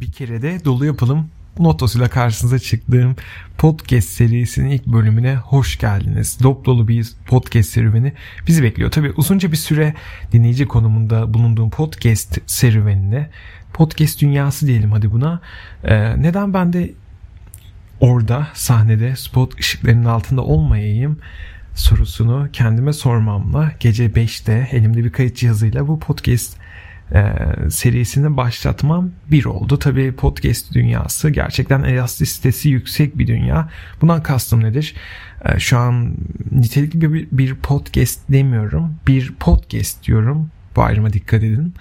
Bir kere de dolu yapalım notosuyla karşınıza çıktığım podcast serisinin ilk bölümüne hoş geldiniz. Dop dolu bir podcast serüveni bizi bekliyor. Tabi uzunca bir süre dinleyici konumunda bulunduğum podcast serüvenine podcast dünyası diyelim hadi buna. Ee, neden ben de orada sahnede spot ışıklarının altında olmayayım sorusunu kendime sormamla gece 5'te elimde bir kayıt cihazıyla bu podcast e, serisini başlatmam bir oldu. Tabii podcast dünyası gerçekten elastisitesi yüksek bir dünya. Bundan kastım nedir? E, şu an nitelikli bir, bir podcast demiyorum. Bir podcast diyorum. Bu ayrıma dikkat edin.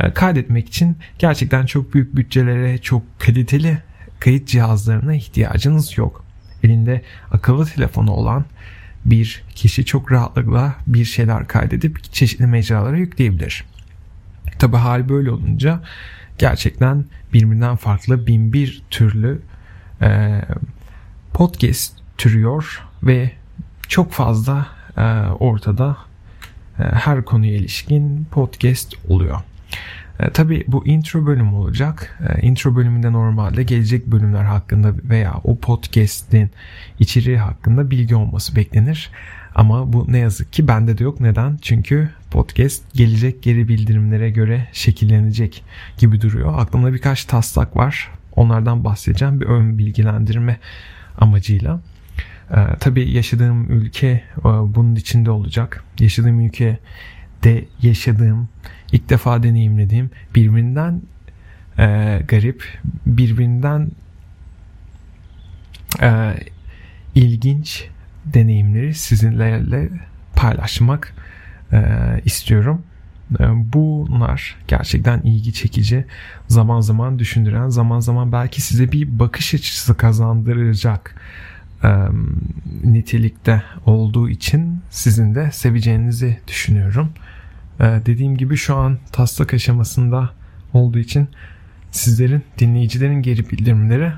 E, kaydetmek için gerçekten çok büyük bütçelere, çok kaliteli kayıt cihazlarına ihtiyacınız yok. Elinde akıllı telefonu olan bir kişi çok rahatlıkla bir şeyler kaydedip çeşitli mecralara yükleyebilir. Tabi hal böyle olunca gerçekten birbirinden farklı bin bir türlü e, podcast türüyor ve çok fazla e, ortada e, her konuya ilişkin podcast oluyor. E, tabii bu intro bölüm olacak. E, intro bölümünde normalde gelecek bölümler hakkında veya o podcast'in içeriği hakkında bilgi olması beklenir. Ama bu ne yazık ki bende de yok. Neden? Çünkü podcast gelecek geri bildirimlere göre şekillenecek gibi duruyor. Aklımda birkaç taslak var. Onlardan bahsedeceğim bir ön bilgilendirme amacıyla. Ee, tabii yaşadığım ülke e, bunun içinde olacak. Yaşadığım ülke de yaşadığım, ilk defa deneyimlediğim birbirinden e, garip, birbirinden e, ilginç deneyimleri sizinlerle paylaşmak e, istiyorum. E, bunlar gerçekten ilgi çekici, zaman zaman düşündüren, zaman zaman belki size bir bakış açısı kazandıracak e, nitelikte olduğu için sizin de seveceğinizi düşünüyorum. E, dediğim gibi şu an taslak aşamasında olduğu için sizlerin, dinleyicilerin geri bildirimleri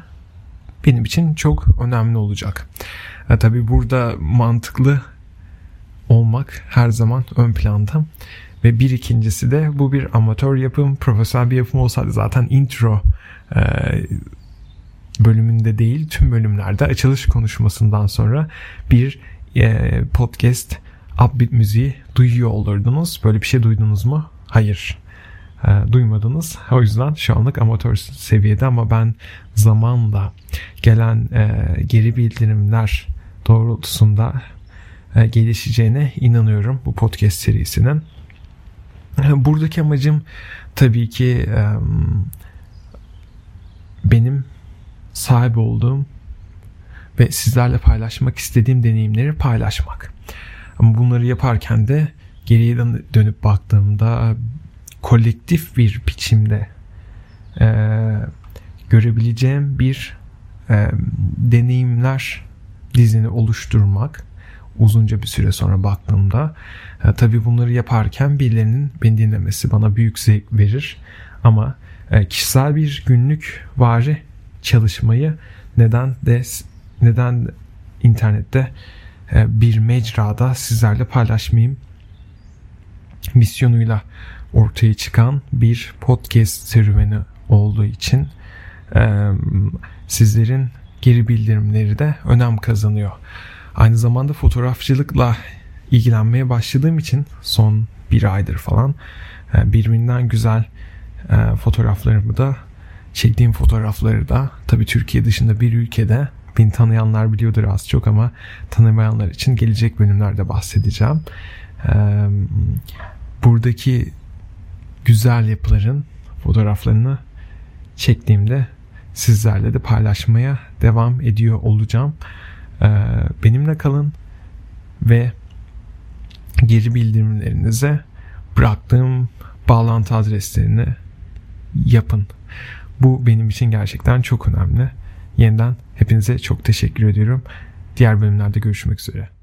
benim için çok önemli olacak. E, tabii burada mantıklı olmak her zaman ön planda. Ve bir ikincisi de bu bir amatör yapım, profesyonel bir yapım olsaydı zaten intro e, bölümünde değil tüm bölümlerde açılış konuşmasından sonra bir e, podcast upbeat müziği duyuyor olurdunuz. Böyle bir şey duydunuz mu? Hayır. E, duymadınız. O yüzden şu anlık amatör seviyede ama ben zamanla gelen e, geri bildirimler doğrultusunda e, gelişeceğine inanıyorum bu podcast serisinin. E, buradaki amacım tabii ki e, benim sahip olduğum ve sizlerle paylaşmak istediğim deneyimleri paylaşmak. Ama bunları yaparken de geriye dönüp baktığımda kolektif bir biçimde e, görebileceğim bir e, deneyimler dizini oluşturmak uzunca bir süre sonra baktığımda e, tabii bunları yaparken birilerinin beni dinlemesi bana büyük zevk verir. Ama e, kişisel bir günlük vari çalışmayı neden de neden internette e, bir mecrada sizlerle paylaşmayayım misyonuyla ortaya çıkan bir podcast serüveni olduğu için e, sizlerin geri bildirimleri de önem kazanıyor. Aynı zamanda fotoğrafçılıkla ilgilenmeye başladığım için son bir aydır falan e, birbirinden güzel e, fotoğraflarımı da çektiğim fotoğrafları da tabii Türkiye dışında bir ülkede beni tanıyanlar biliyordur az çok ama tanımayanlar için gelecek bölümlerde bahsedeceğim. E, buradaki güzel yapıların fotoğraflarını çektiğimde sizlerle de paylaşmaya devam ediyor olacağım. Ee, benimle kalın ve geri bildirimlerinize bıraktığım bağlantı adreslerini yapın. Bu benim için gerçekten çok önemli. Yeniden hepinize çok teşekkür ediyorum. Diğer bölümlerde görüşmek üzere.